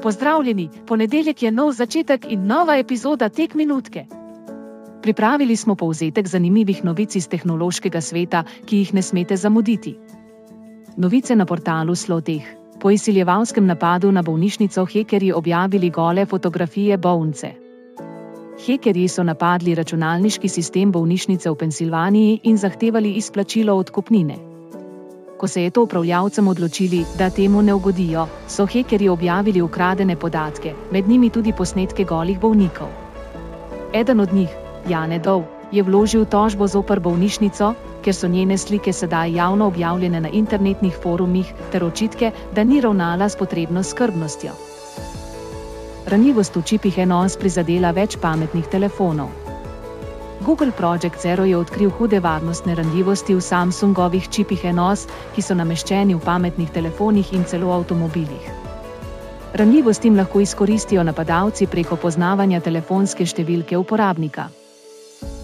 Pozdravljeni, ponedeljek je nov začetek in nova epizoda Tek minutke. Pripravili smo povzetek zanimivih novic iz tehnološkega sveta, ki jih ne smete zamuditi. Novice na portalu Sloteh. Po izsiljevalskem napadu na bolnišnico hekerji objavili gole fotografije bolnice. Hekerji so napadli računalniški sistem bolnišnice v Pensilvaniji in zahtevali izplačilo odkupnine. Ko se je to upravljavcem odločili, da temu ne ugodijo, so hekerji objavili ukradene podatke, med njimi tudi posnetke golih bolnikov. Eden od njih, Jane Dov, je vložil tožbo zoper bolnišnico, ker so njene slike sedaj javno objavljene na internetnih forumih, ter očitke, da ni ravnala s potrebno skrbnostjo. Ranljivost v čipih Enos prizadela več pametnih telefonov. Google Project Zero je odkril hude varnostne ranljivosti v Samsungovih čipih Enos, ki so nameščeni v pametnih telefonih in celo avtomobilih. Ranljivost jim lahko izkoristijo napadalci preko poznavanja telefonske številke uporabnika.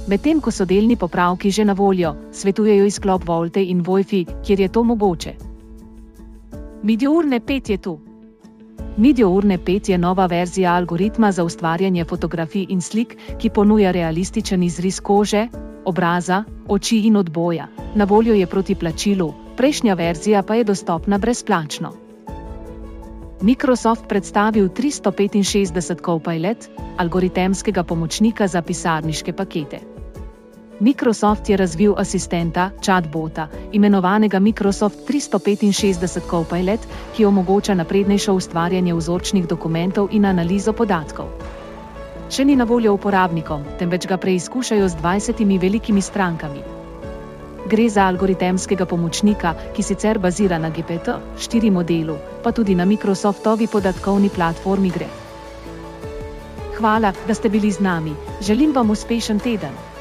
Medtem ko so delni popravki že na voljo, svetujejo izklop Volte in Wi-Fi, kjer je to mogoče. Midjourne 5 je tu. Midjourne 5 je nova verzija algoritma za ustvarjanje fotografij in slik, ki ponuja realističen izris kože, obraza, oči in odboja. Na voljo je proti plačilu, prejšnja verzija pa je dostopna brezplačno. Microsoft predstavil 365 Copilot, algoritemskega pomočnika za pisarniške pakete. Microsoft je razvil asistenta, chatbota, imenovanega Microsoft 365 Copilot, ki omogoča naprednejšo ustvarjanje vzorčnih dokumentov in analizo podatkov. Še ni na voljo uporabnikom, temveč ga preizkušajo z 20 velikimi strankami. Gre za algoritemskega pomočnika, ki sicer bazira na GPT-4 modelu, pa tudi na Microsoftovi podatkovni platformi Gre. Hvala, da ste bili z nami, želim vam uspešen teden.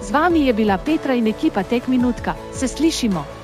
Z vami je bila Petra in ekipa Tek Minutka, se slišimo!